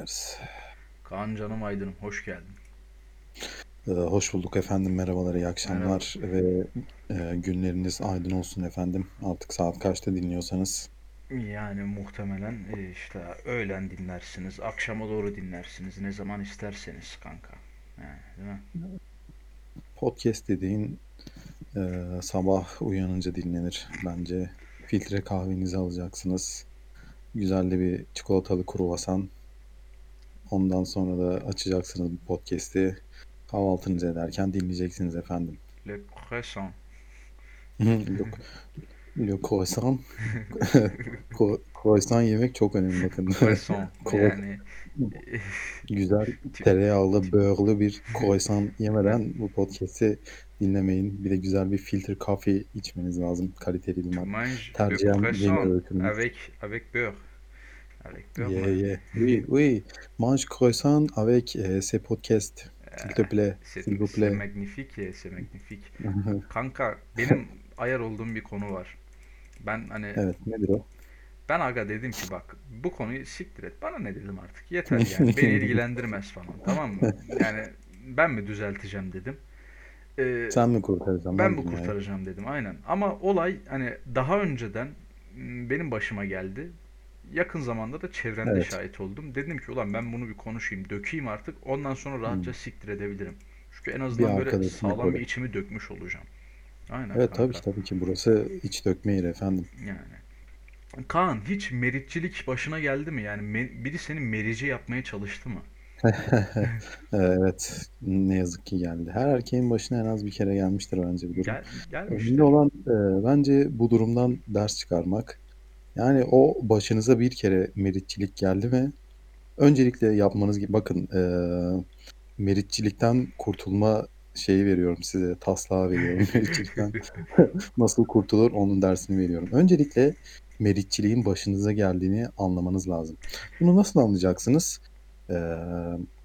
Deriz. Kaan canım Aydın'ım hoş geldin. Ee, hoş bulduk efendim. Merhabalar, iyi Merhaba. akşamlar ve e, günleriniz aydın olsun efendim. Artık saat kaçta dinliyorsanız. Yani muhtemelen e, işte öğlen dinlersiniz, akşama doğru dinlersiniz, ne zaman isterseniz kanka. Yani, değil mi? Podcast dediğin e, sabah uyanınca dinlenir bence. Filtre kahvenizi alacaksınız. Güzel de bir çikolatalı kruvasan. Ondan sonra da açacaksınız bu podcast'i. Kahvaltınızı ederken dinleyeceksiniz efendim. Le croissant. Le croissant. Croissant yemek çok önemli bakın. Croissant. Yani Güzel tereyağlı, böğürlü bir croissant yemeden bu podcast'i dinlemeyin. Bir de güzel bir filtre kahve içmeniz lazım. Kaliteli bir Tercihen croissant öğütülmüş. avec avec beurre. Avec beurre Yeah, moi. yeah. Oui, oui. Mange croissant avec euh, ce podcast. S'il te plaît. C'est S'il vous c'est plaît. magnifique, c'est magnifique. Kanka benim ayar olduğum bir konu var. Ben hani Evet, nedir o? Ben aga dedim ki bak bu konuyu siktir et. Bana ne dedim artık. Yeter yani. Beni ilgilendirmez falan. Tamam mı? Yani ben mi düzelteceğim dedim. Ee, Sen mi kurtaracaksın ben dünyayı? kurtaracağım dedim. Aynen. Ama olay hani daha önceden m, benim başıma geldi. Yakın zamanda da çevremde Evet. şahit oldum. Dedim ki ulan ben bunu bir konuşayım, dökeyim artık. Ondan sonra rahatça Hmm. siktir edebilirim. Çünkü en Bir azından böyle arkadaşına sağlam bir koy. içimi dökmüş olacağım. Aynen Evet tabii ki tabii ki burası iç dökme yeri efendim. Yani. Kaan hiç meritçilik başına geldi mi? Yani me- biri seni merici yapmaya çalıştı mı? Evet, ne yazık ki geldi. Her erkeğin başına en az bir kere gelmiştir bence bu durum. Gel Önemli gelmiştir. olan e, bence bu durumdan ders çıkarmak. Yani o başınıza bir kere meritçilik geldi mi? Öncelikle yapmanız gibi bakın e, meritçilikten kurtulma şeyi veriyorum size, taslağı veriyorum. Meritçilikten nasıl kurtulur onun dersini veriyorum. Öncelikle meritçiliğin başınıza geldiğini anlamanız lazım. Bunu nasıl anlayacaksınız? Ee,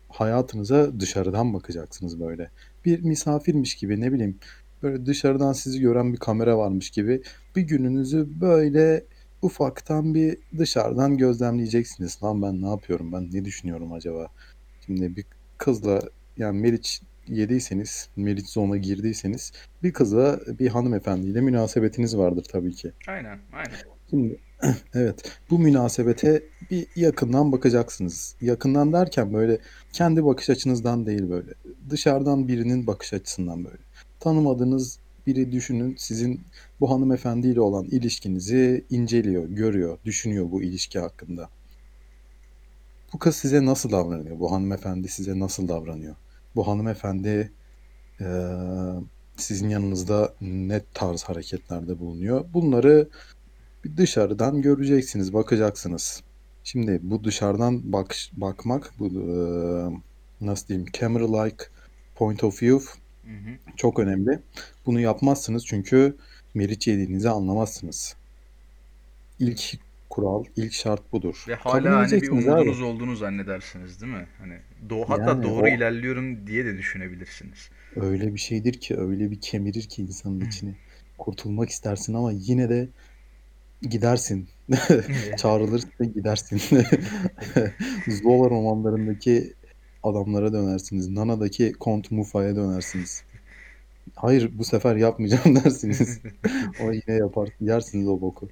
hayatınıza dışarıdan bakacaksınız böyle. Bir misafirmiş gibi ne bileyim böyle dışarıdan sizi gören bir kamera varmış gibi bir gününüzü böyle ufaktan bir dışarıdan gözlemleyeceksiniz. Lan ben ne yapıyorum? Ben ne düşünüyorum acaba? Şimdi bir kızla yani Meriç yediyseniz, Meriç zone'a girdiyseniz bir kızla bir hanımefendiyle münasebetiniz vardır tabii ki. Aynen, aynen. Şimdi evet bu münasebete bir yakından bakacaksınız. Yakından derken böyle kendi bakış açınızdan değil böyle. Dışarıdan birinin bakış açısından böyle. Tanımadığınız biri düşünün sizin bu hanımefendiyle olan ilişkinizi inceliyor, görüyor, düşünüyor bu ilişki hakkında. Bu kız size nasıl davranıyor? Bu hanımefendi size nasıl davranıyor? Bu hanımefendi eee, sizin yanınızda ne tarz hareketlerde bulunuyor? Bunları bir dışarıdan göreceksiniz, bakacaksınız. Şimdi bu dışarıdan bak bakmak, bu eee, nasıl diyeyim, camera-like point of view Hı hı. çok önemli. Bunu yapmazsınız çünkü meriç yediğinizi anlamazsınız. İlk kural, ilk şart budur. Ve hala hani bir edeceksiniz abi. umudunuz olduğunu zannedersiniz, değil mi? Hani do hatta Yani doğru o ilerliyorum diye de düşünebilirsiniz. öyle bir şeydir ki, öyle bir kemirir ki insanın içini. Kurtulmak istersin ama yine de gidersin. Çağrılırsa gidersin. Zola romanlarındaki adamlara dönersiniz. Nana'daki Kont Mufa'ya dönersiniz. Hayır bu sefer yapmayacağım dersiniz. O yine yapar, yersiniz o boku.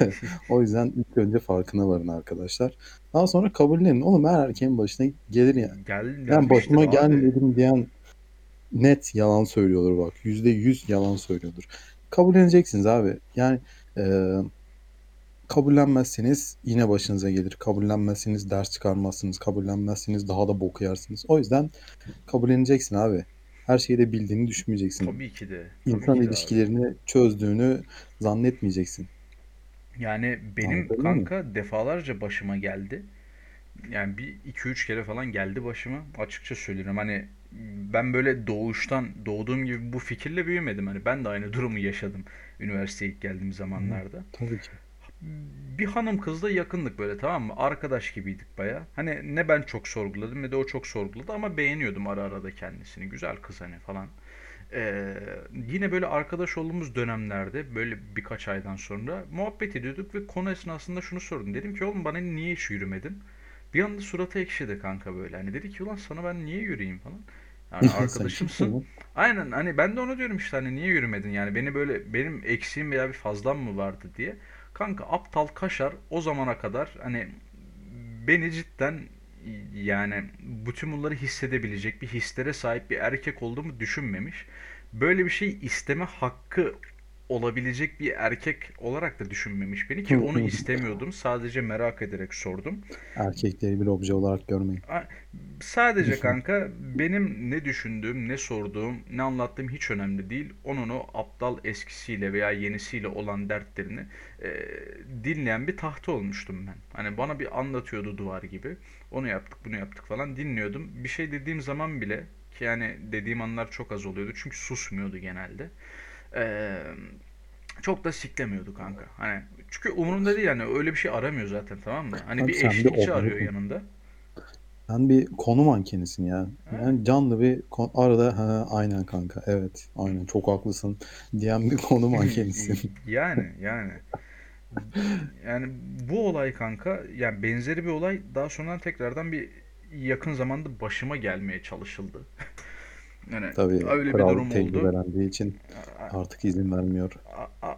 O yüzden ilk önce farkına varın arkadaşlar. Daha sonra kabullenin. Oğlum her erkeğin başına gelir yani. Gel Ben başıma abi. gelmedim diyen net yalan söylüyordur bak. Yüzde yüz yalan söylüyordur. Kabulleneceksiniz abi. Yani e, kabullenmezseniz yine başınıza gelir. Kabullenmezseniz ders çıkarmazsınız. Kabullenmezseniz daha da bok yersiniz. O yüzden kabulleneceksin abi. Her şeyi de bildiğini düşünmeyeceksin. Tabii ki de. Tabii İnsan ki de abi. ilişkilerini çözdüğünü zannetmeyeceksin. Yani benim Anladın kanka defalarca başıma geldi. Yani bir iki üç kere falan geldi başıma. Açıkça söylüyorum. Hani ben böyle doğuştan doğduğum gibi bu fikirle büyümedim. Hani ben de aynı durumu yaşadım üniversiteye ilk geldiğim Hı, zamanlarda. tabii ki. Bir hanım kızla yakındık böyle tamam mı? Arkadaş gibiydik baya. Hani ne ben çok sorguladım ne de o çok sorguladı ama beğeniyordum ara ara da kendisini. Güzel kız hani falan. Ee, yine böyle arkadaş olduğumuz dönemlerde böyle birkaç aydan sonra muhabbet ediyorduk ve konu esnasında şunu sordum. Dedim ki oğlum bana niye hiç yürümedin? Bir anda suratı ekşidi kanka böyle. Hani dedi ki ulan sana ben niye yürüyeyim falan. Yani arkadaşımsın. Aynen hani ben de onu diyorum işte hani niye yürümedin yani beni böyle benim eksiğim veya bir fazlam mı vardı diye. Kanka aptal kaşar o zamana kadar hani beni cidden yani bütün bunları hissedebilecek bir hislere sahip bir erkek olduğumu düşünmemiş. Böyle bir şey isteme hakkı olabilecek bir erkek olarak da düşünmemiş beni ki onu istemiyordum. Sadece merak ederek sordum. Erkekleri bir obje olarak görmeyin. Sadece kanka benim ne düşündüğüm, ne sorduğum, ne anlattığım hiç önemli değil. Onun o aptal eskisiyle veya yenisiyle olan dertlerini e, dinleyen bir tahta olmuştum ben. Hani bana bir anlatıyordu duvar gibi. Onu yaptık, bunu yaptık falan dinliyordum. Bir şey dediğim zaman bile ki yani dediğim anlar çok az oluyordu çünkü susmuyordu genelde. Çok da siklemiyordu kanka. Hani çünkü umurumda değil yani öyle bir şey aramıyor zaten tamam mı? Hani Abi bir sen bir eşlikçi obje arıyor yanında. Sen bir konu mankenisin ya. Yani canlı bir kon- arada ha, aynen kanka evet aynen çok haklısın diyen bir konu mankenisin. Yani yani yani bu olay kanka yani benzeri bir olay daha sonradan tekrardan bir yakın zamanda başıma gelmeye çalışıldı. Yani Tabii öyle bir durum oldu. için artık izin vermiyor.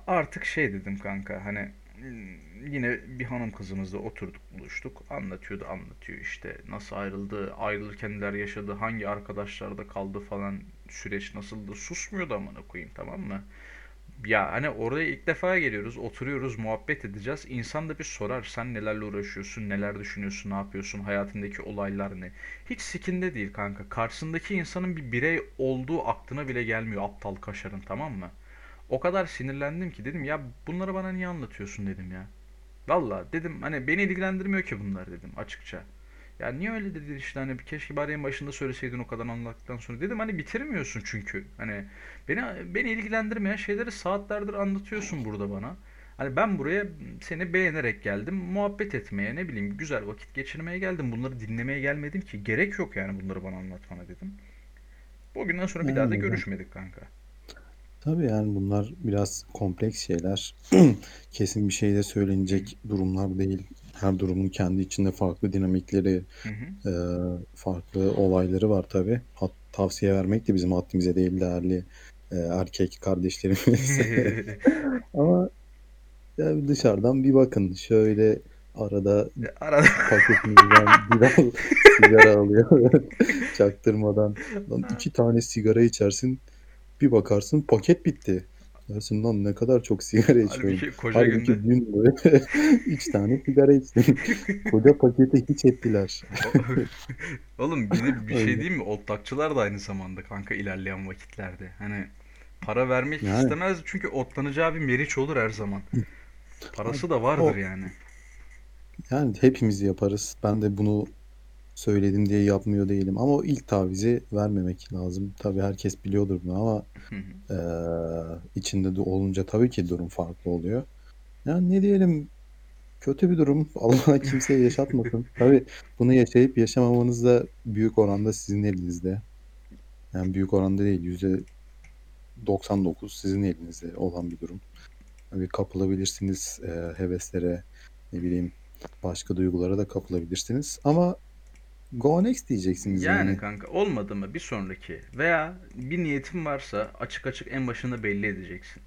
Artık şey dedim kanka hani hmm, yine bir hanım kızımızla oturduk buluştuk anlatıyordu anlatıyor işte nasıl ayrıldı ayrılırken neler yaşadı hangi arkadaşlarda kaldı falan süreç nasıldı susmuyordu amına koyayım tamam mı? Ya hani oraya ilk defa geliyoruz, oturuyoruz, muhabbet edeceğiz. İnsan da bir sorar, sen nelerle uğraşıyorsun, neler düşünüyorsun, ne yapıyorsun, hayatındaki olaylar ne? Hiç sikinde değil kanka. Karşısındaki insanın bir birey olduğu aklına bile gelmiyor aptal kaşarın tamam mı? O kadar sinirlendim ki dedim ya bunları bana niye anlatıyorsun dedim ya. Valla dedim hani beni ilgilendirmiyor ki bunlar dedim açıkça. Ya niye öyle dedin işte hani bir keşke bari en başında söyleseydin o kadar anlattıktan sonra. Dedim hani bitirmiyorsun çünkü. Hani beni beni ilgilendirmeyen şeyleri saatlerdir anlatıyorsun burada bana. Hani ben buraya seni beğenerek geldim. Muhabbet etmeye ne bileyim güzel vakit geçirmeye geldim. Bunları dinlemeye gelmedim ki. Gerek yok yani bunları bana anlatmana dedim. Bugünden sonra bir daha da görüşmedik kanka. tabii yani bunlar biraz kompleks şeyler. Kesin bir şeyde söylenecek durumlar değil. Her durumun kendi içinde farklı dinamikleri, Hı hı. e, farklı olayları var tabii. Hat, tavsiye vermek de bizim haddimize değil değerli e, erkek kardeşlerimiz. Ama ya dışarıdan bir bakın. Şöyle arada Arada paketimizden biraz sigara alıyor. Çaktırmadan. Lan iki tane sigara içersin. Bir bakarsın paket bitti. Dersin lan ne kadar çok sigara içiyorum. halbuki koca Halbuki günde gün boyu üç tane sigara içtim. Koca paketi hiç ettiler. Oğlum bir, bir şey Öyle. diyeyim mi? Otlakçılar da aynı zamanda kanka ilerleyen vakitlerde. Hani para vermek Yani istemez çünkü otlanacağı bir meriç olur her zaman. Parası da vardır o yani. yani hepimiz yaparız. Ben de bunu söyledim diye yapmıyor değilim. Ama o ilk tavizi vermemek lazım. Tabii herkes biliyordur bunu ama eee, içinde de olunca tabii ki durum farklı oluyor. Yani ne diyelim kötü bir durum. Allah kimseye yaşatmasın. Tabii bunu yaşayıp yaşamamanız da büyük oranda sizin elinizde. Yani büyük oranda değil. Yüzde 99 sizin elinizde olan bir durum. Tabii kapılabilirsiniz eee, heveslere, ne bileyim başka duygulara da kapılabilirsiniz. Ama go next diyeceksiniz Yani yani. kanka olmadı mı bir sonraki veya bir niyetin varsa açık açık en başında belli edeceksin.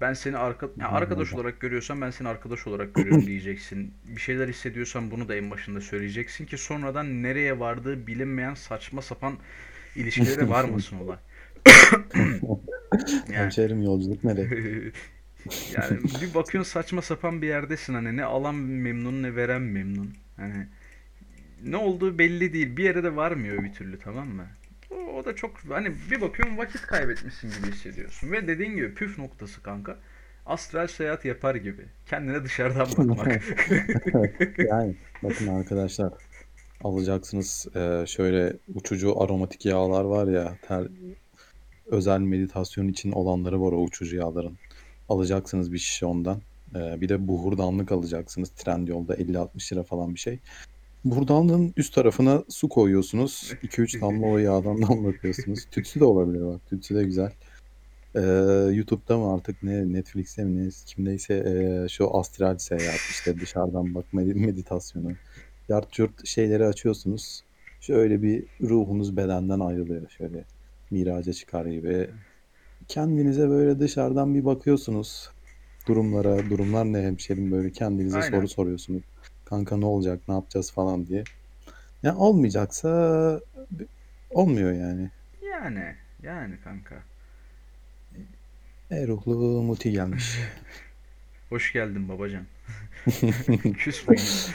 Ben seni arka, ya Aynen arkadaş olarak görüyorsam ben seni arkadaş olarak görüyorum diyeceksin. Bir şeyler hissediyorsan bunu da en başında söyleyeceksin ki sonradan nereye vardığı bilinmeyen saçma sapan ilişkilere varmasın olay. Yani Hemşehrim yolculuk nereye? yani bir bakıyorsun saçma sapan bir yerdesin hani ne alan memnun ne veren memnun. Hani ne olduğu belli değil. Bir yere de varmıyor bir türlü tamam mı? O, o da çok hani bir bakıyorsun vakit kaybetmişsin gibi hissediyorsun. Ve dediğin gibi püf noktası kanka astral seyahat yapar gibi. Kendine dışarıdan bakmak. Yani bakın arkadaşlar alacaksınız eee, şöyle uçucu aromatik yağlar var ya ter, özel meditasyon için olanları var o uçucu yağların. Alacaksınız bir şişe ondan. Eee, bir de buhurdanlık alacaksınız. Trendyol'da 50-60 lira falan bir şey. Buhurdanlığın üst tarafına su koyuyorsunuz. 2-3 damla o yağdan damlatıyorsunuz. Tütsü de olabilir bak. Tütsü de güzel. Eee, YouTube'da mı artık ne Netflix'te mi ne kimdeyse eee, şu astral seyahat işte dışarıdan bakma meditasyonu yart yurt şeyleri açıyorsunuz. Şöyle bir ruhunuz bedenden ayrılıyor. Şöyle miraca çıkar gibi. Kendinize böyle dışarıdan bir bakıyorsunuz. Durumlara, durumlar ne hemşerim böyle kendinize soru Aynen. soruyorsunuz. Kanka ne olacak, ne yapacağız falan diye. Ya olmayacaksa olmuyor yani. Yani yani kanka. E ruhlu Muti gelmiş. Hoş geldin babacan. Küs müyüz?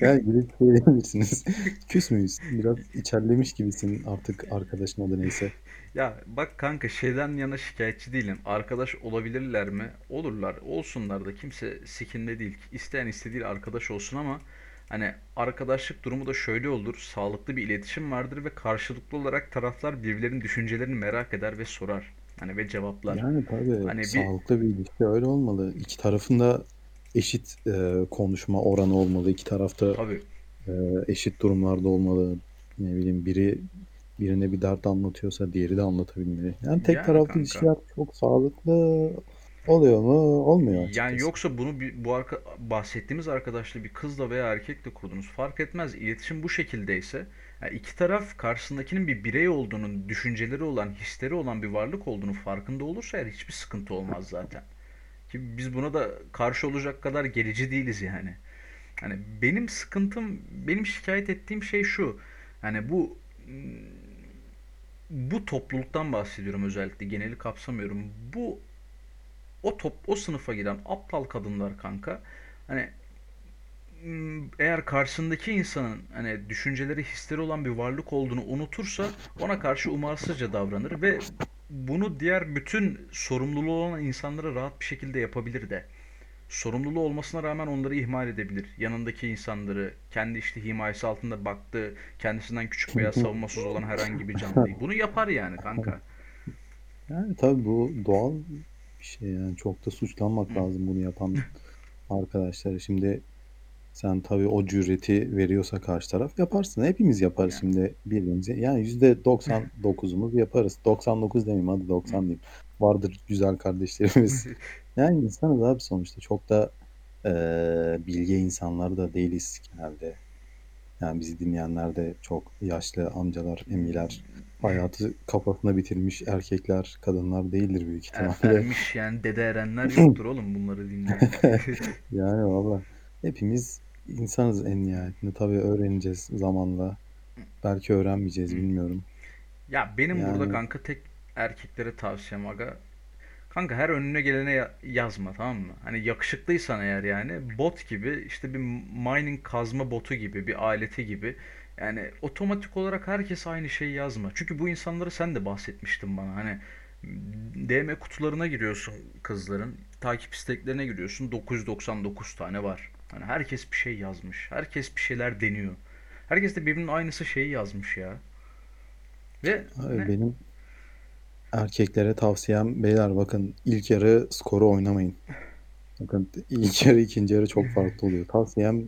Yani gülüp söyleyebilirsiniz. Küs müyüz? Biraz içerlemiş gibisin artık arkadaşın adı neyse. Ya bak kanka şeyden yana şikayetçi değilim. Arkadaş olabilirler mi? Olurlar. Olsunlar da kimse sikinde değil. İsteyen istediği arkadaş olsun ama hani arkadaşlık durumu da şöyle olur. Sağlıklı bir iletişim vardır ve karşılıklı olarak taraflar birbirlerinin düşüncelerini merak eder ve sorar. Hani ve cevaplar. Yani tabii Hani bir sağlıklı bir ilişki öyle olmalı. İki tarafın da eşit e, konuşma oranı olmalı. İki tarafta tabii e, eşit durumlarda olmalı. Ne bileyim biri birine bir dert anlatıyorsa diğeri de anlatabilmeli. Yani tek yani taraflı kanka. ilişkiler çok sağlıklı oluyor mu? Olmuyor Yani açıkçası. yoksa bunu bir, bu arka, bahsettiğimiz arkadaşlığı bir kızla veya erkekle kurdunuz. Fark etmez. İletişim bu şekildeyse yani iki taraf karşısındakinin bir birey olduğunun, düşünceleri olan, hisleri olan bir varlık olduğunu farkında olursa eğer hiçbir sıkıntı olmaz zaten. Ki biz buna da karşı olacak kadar gerici değiliz yani. Hani benim sıkıntım, benim şikayet ettiğim şey şu. Hani bu bu topluluktan bahsediyorum özellikle geneli kapsamıyorum. Bu o top o sınıfa giren aptal kadınlar kanka hani eğer karşısındaki insanın hani düşünceleri, hisleri olan bir varlık olduğunu unutursa ona karşı umarsızca davranır ve bunu diğer bütün sorumluluğu olan insanlara rahat bir şekilde yapabilir de. Sorumluluğu olmasına rağmen onları ihmal edebilir. Yanındaki insanları, kendi işte himayesi altında baktığı, kendisinden küçük veya savunmasız olan herhangi bir canlıyı. Bunu yapar yani kanka. Yani tabii bu doğal bir şey yani çok da suçlanmak lazım bunu yapan arkadaşları. Şimdi sen tabii o cüreti veriyorsa karşı taraf yaparsın. Hepimiz yaparız Yani. şimdi birbirimize. Yani yüzde 99'umuz yaparız. 99 demeyeyim hadi 90 diyeyim. Vardır güzel kardeşlerimiz. Yani insanız abi sonuçta çok da eee, bilge insanlar da değiliz genelde. Yani bizi dinleyenler de çok yaşlı amcalar, emiler, hayatı kafasına bitirmiş erkekler, kadınlar değildir büyük ihtimalle. ermiş yani dede erenler yoktur oğlum bunları dinleyen. Yani valla hepimiz insanız en nihayetinde. Tabii öğreneceğiz zamanla. Belki öğrenmeyeceğiz bilmiyorum. Ya benim burada Yani kanka tek erkeklere tavsiyem aga. Kanka her önüne gelene ya- yazma tamam mı? Hani yakışıklıysan eğer yani bot gibi işte bir mining kazma botu gibi bir aleti gibi. Yani otomatik olarak herkes aynı şeyi yazma. Çünkü bu insanları sen de bahsetmiştin bana. Hani DM kutularına giriyorsun kızların. Takip isteklerine giriyorsun. 999 tane var. Hani herkes bir şey yazmış. Herkes bir şeyler deniyor. Herkes de birbirinin aynısı şeyi yazmış ya. Ve abi hani benim erkeklere tavsiyem beyler bakın ilk yarı skoru oynamayın. Bakın ilk yarı ikinci yarı çok farklı oluyor. Tavsiyem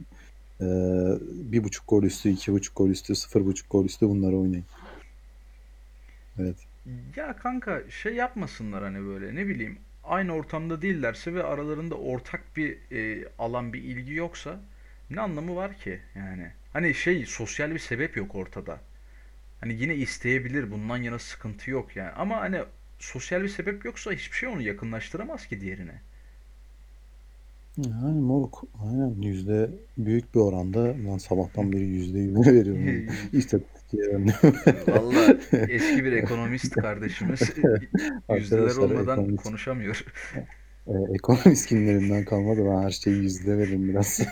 eee, bir buçuk gol üstü, iki buçuk gol üstü, sıfır buçuk gol üstü bunları oynayın. Evet. Ya kanka şey yapmasınlar hani böyle ne bileyim aynı ortamda değillerse ve aralarında ortak bir e, alan bir ilgi yoksa ne anlamı var ki yani? Hani şey sosyal bir sebep yok ortada. Hani yine isteyebilir bundan yana sıkıntı yok yani ama hani sosyal bir sebep yoksa hiçbir şey onu yakınlaştıramaz ki diğerine. Yani moruk aynen yüzde büyük bir oranda ben sabahtan beri yüzde yüzünü veriyorum. Yani. Valla eski bir ekonomist kardeşimiz yüzdeler olmadan konuşamıyor. e, ekonomist günlerinden kalmadı. Ben her şeyi yüzde veririm biraz.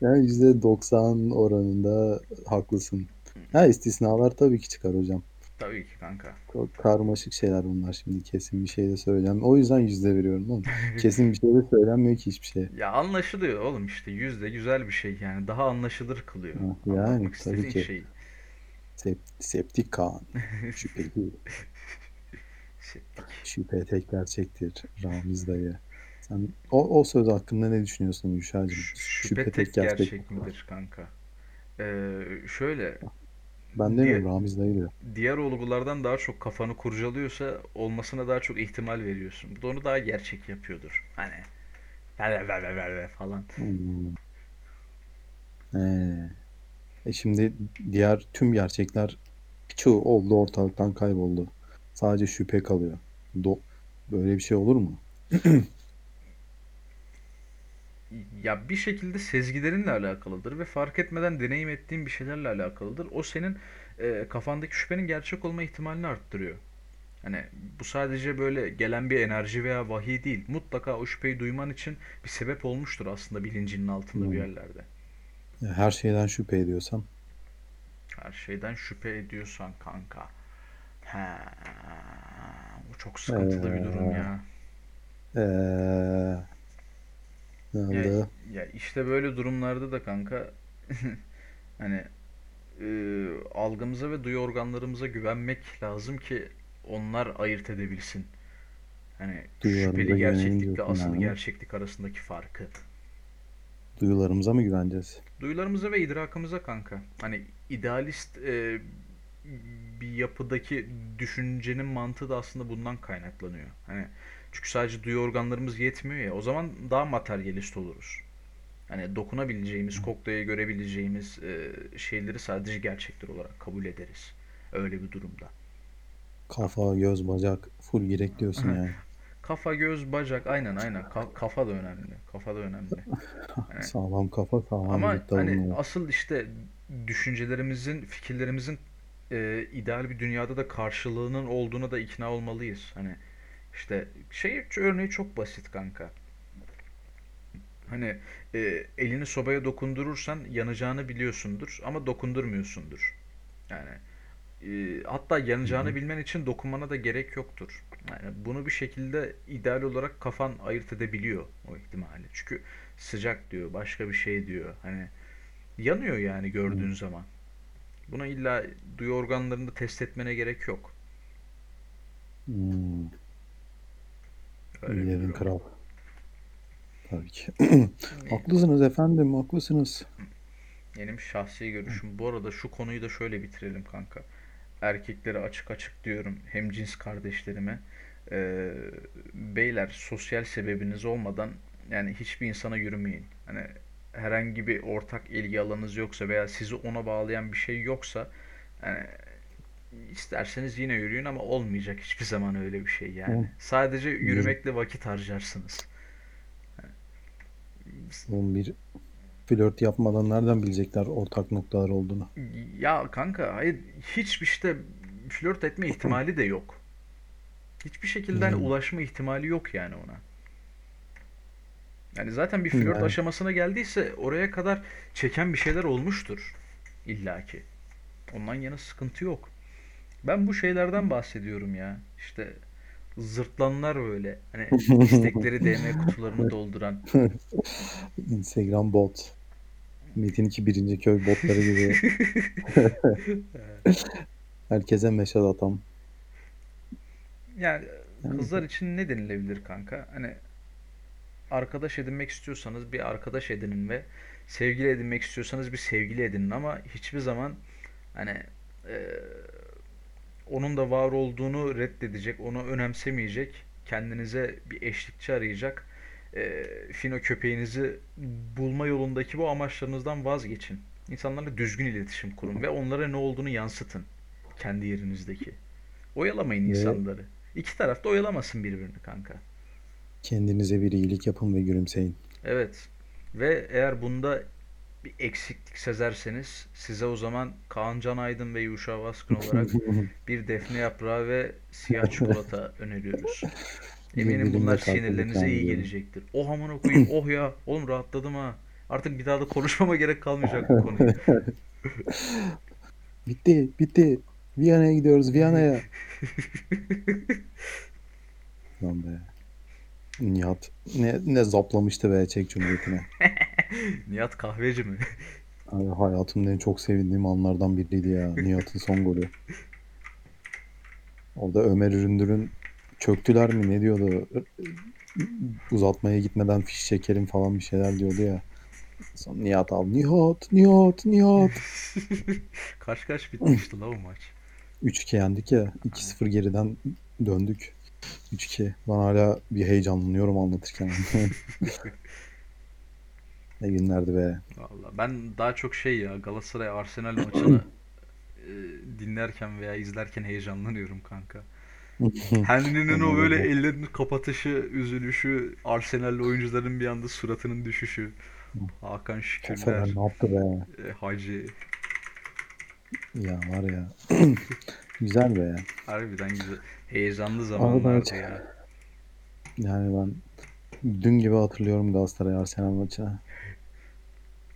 Yani yüzde 90 oranında haklısın. Ha istisnalar tabii ki çıkar hocam. Tabii ki kanka. Çok karmaşık şeyler bunlar şimdi kesin bir şey de söyleyeceğim. O yüzden yüzde veriyorum oğlum. Kesin bir şey de söylenmiyor ki hiçbir şey. Ya anlaşılıyor oğlum işte yüzde güzel bir şey yani daha anlaşılır kılıyor Ha, Yani tabii ki. şeyi. Sep- septik Kaan. Şüpheli. Septik. Şüphe tek gerçektir. Ramiz dayı. Sen o, o söz hakkında ne düşünüyorsun Yuşacığım? Ş- Şüphe şüphe tek tek gerçek. gerçek midir kanka? Ee, şöyle Ben diğer, demiyorum Ramiz dayı diyor. diğer olgulardan daha çok kafanı kurcalıyorsa olmasına daha çok ihtimal veriyorsun. Bu da onu daha gerçek yapıyordur. Hani ve ve ve ve ve falan. Hmm. Ee, e şimdi diğer tüm gerçekler birçoğu oldu ortalıktan kayboldu. Sadece şüphe kalıyor. Do böyle bir şey olur mu? Ya bir şekilde sezgilerinle alakalıdır ve fark etmeden deneyim ettiğin bir şeylerle alakalıdır. O senin e, kafandaki şüphenin gerçek olma ihtimalini arttırıyor. Hani bu sadece böyle gelen bir enerji veya vahiy değil. Mutlaka o şüpheyi duyman için bir sebep olmuştur aslında bilincinin altında bir Hmm. yerlerde. Ya Her şeyden şüphe ediyorsam. Her şeyden şüphe ediyorsan kanka. He, bu çok sıkıntılı bir durum Ee, ya. ee, ne Ya, işte böyle durumlarda da kanka hani e, algımıza ve duyu organlarımıza güvenmek lazım ki onlar ayırt edebilsin. Hani şüpheli gerçeklikle asıl yani. gerçeklik arasındaki farkı. Duyularımıza mı güveneceğiz? Duyularımıza ve idrakımıza kanka. Hani idealist e, bir yapıdaki düşüncenin mantığı da aslında bundan kaynaklanıyor. Hani çünkü sadece duyu organlarımız yetmiyor ya. O zaman daha materyalist oluruz. Hani dokunabileceğimiz, koklaya görebileceğimiz e, şeyleri sadece gerçekler olarak kabul ederiz. Öyle bir durumda. Kafa, göz, bacak full gerek diyorsun yani. Kafa, göz, bacak aynen aynen. Ka- kafa da önemli. Kafa da önemli. Hani Sağlam kafa, sağlam ama hani asıl işte düşüncelerimizin, fikirlerimizin e, ideal bir dünyada da karşılığının olduğuna da ikna olmalıyız. Hani işte şey örneği çok basit kanka. Hani e, elini sobaya dokundurursan yanacağını biliyorsundur ama dokundurmuyorsundur. Yani e, hatta yanacağını bilmen için dokunmana da gerek yoktur. Yani bunu bir şekilde ideal olarak kafan ayırt edebiliyor o ihtimali. Çünkü sıcak diyor, başka bir şey diyor. Hani yanıyor yani gördüğün zaman. Buna illa duyu organlarını test etmene gerek yok. Hmm. İyilerin kral. Tabii ki. Haklısınız efendim, haklısınız. benim şahsi görüşüm. Bu arada şu konuyu da şöyle bitirelim kanka. erkeklere açık açık diyorum hem cins kardeşlerime Ee, beyler sosyal sebebiniz olmadan yani hiçbir insana yürümeyin. Hani herhangi bir ortak ilgi alanınız yoksa veya sizi ona bağlayan bir şey yoksa yani isterseniz yine yürüyün ama olmayacak hiçbir zaman öyle bir şey yani. Oğlum, Sadece yürümekle vakit harcarsınız. oğlum bir flört yapmadan nereden bilecekler ortak noktalar olduğunu? Ya kanka hayır hiçbir işte flört etme ihtimali de yok. Hiçbir şekilde hani Hmm. ulaşma ihtimali yok yani ona. Yani zaten bir flört Yani aşamasına geldiyse oraya kadar çeken bir şeyler olmuştur illaki. Ondan yana sıkıntı yok. Ben bu şeylerden bahsediyorum ya. İşte zırtlanlar böyle. Hani istekleri DM kutularını dolduran. Instagram bot. Metin 2 birinci köy botları gibi herkese atan. Yani Yani kızlar için ne denilebilir kanka? Hani arkadaş edinmek istiyorsanız bir arkadaş edinin ve sevgili edinmek istiyorsanız bir sevgili edinin ama hiçbir zaman hani e, onun da var olduğunu reddedecek, onu önemsemeyecek, kendinize bir eşlikçi arayacak, e, fino köpeğinizi bulma yolundaki bu amaçlarınızdan vazgeçin. İnsanlarla düzgün iletişim kurun ve onlara ne olduğunu yansıtın kendi yerinizdeki. Oyalamayın ve insanları. İki taraf da oyalamasın birbirini kanka. kendinize bir iyilik yapın ve gülümseyin. Evet. Ve eğer bunda bir eksiklik sezerseniz size o zaman Kaan Can Aydın ve Yuşa Baskın olarak bir defne yaprağı ve siyah çikolata öneriyoruz. Eminim bunlar sinirlerinize iyi gelecektir. Oh aman okuyayım. Oh ya. Oğlum rahatladım ha. Artık bir daha da konuşmama gerek kalmayacak bu konuyu. Bitti, bitti. Viyana'ya gidiyoruz, Viyana'ya. Lan be. Nihat ne, ne zaplamıştı be Çek Cumhuriyeti'ne. Nihat kahveci mi? Abi hayatımda en çok sevindiğim anlardan biriydi ya. Nihat'ın son golü. Orada Ömer Üründür'ün çöktüler mi ne diyordu? Uzatmaya gitmeden fiş çekerim falan bir şeyler diyordu ya. Sonra Nihat al. Nihat, Nihat, Nihat. Kaç kaç bitmişti la o maç. 3-2 yendik ya. 2-0 geriden döndük. 3-2. Ben hala bir heyecanlanıyorum anlatırken. Ne günlerdi be. Valla ben daha çok şey ya Galatasaray Arsenal maçını e, dinlerken veya izlerken heyecanlanıyorum kanka. Henry'nin o böyle ellerini kapatışı, üzülüşü, Arsenal'li oyuncuların bir anda suratının düşüşü. Hakan Şükürler, ne yaptı be? e, Hacı. Ya var ya. Güzel be ya. Harbiden güzel. Heyecanlı zamanlardı ya. Yani ben dün gibi hatırlıyorum Galatasaray Arsenal maçını.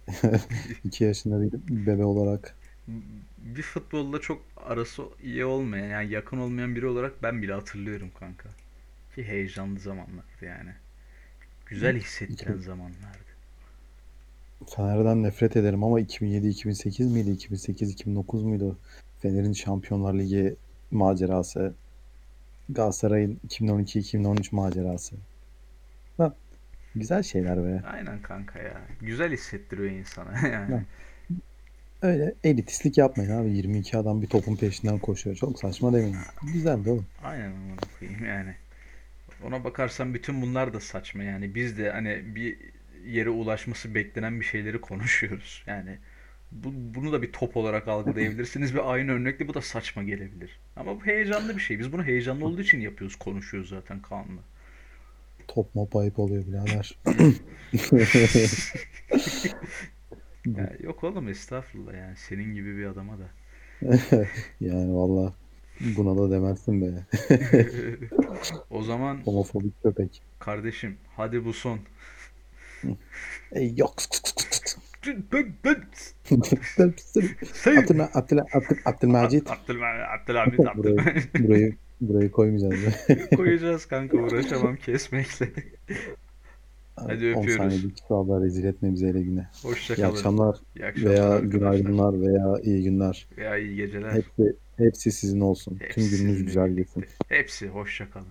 2 yaşında bir bebe olarak. Bir futbolla çok arası iyi olmayan yani yakın olmayan biri olarak ben bile hatırlıyorum kanka. Ki heyecanlı zamanlardı yani. Güzel hissettiren zamanlardı. Fener'den nefret ederim ama 2007-2008 miydi? 2008-2009 muydu? Fener'in Şampiyonlar Ligi macerası. Galatasaray'ın 2012-2013 macerası. Ha, güzel şeyler be. Aynen kanka ya. Güzel hissettiriyor insana yani. Ya. Öyle elitistlik yapmayın abi. 22 adam bir topun peşinden koşuyor. Çok saçma demeyin. Güzel de oğlum. Aynen amına koyayım yani. Ona bakarsan bütün bunlar da saçma yani. Biz de hani bir yere ulaşması beklenen bir şeyleri konuşuyoruz. Yani bu, bunu da bir top olarak algılayabilirsiniz ve aynı örnekle bu da saçma gelebilir. Ama bu heyecanlı bir şey. Biz bunu heyecanlı olduğu için yapıyoruz, konuşuyoruz zaten Kaan'la. Top mop ayıp oluyor birader. Ya yok oğlum estağfurullah yani senin gibi bir adama da. Yani valla buna da demezsin be. O zaman Homofobik köpek. kardeşim hadi bu son. Ey yok. Sayın Abdülme, Abdülme, Abdül, Abdülmecit. Abdülhamid, Abdülhamid, burayı, burayı, burayı koymayacağız. Koyacağız kanka uğraşamam kesmekle. Hadi 10 öpüyoruz. saniyelik sağda rezil etme bize hele güne. Hoşça İyi kalın. akşamlar İyi akşamlar veya arkadaşlar. günaydınlar veya iyi günler. Veya iyi geceler. Hepsi, hepsi sizin olsun. Tüm Hepsi gününüz sizinle güzel geçsin. Hepsi hoşça kalın.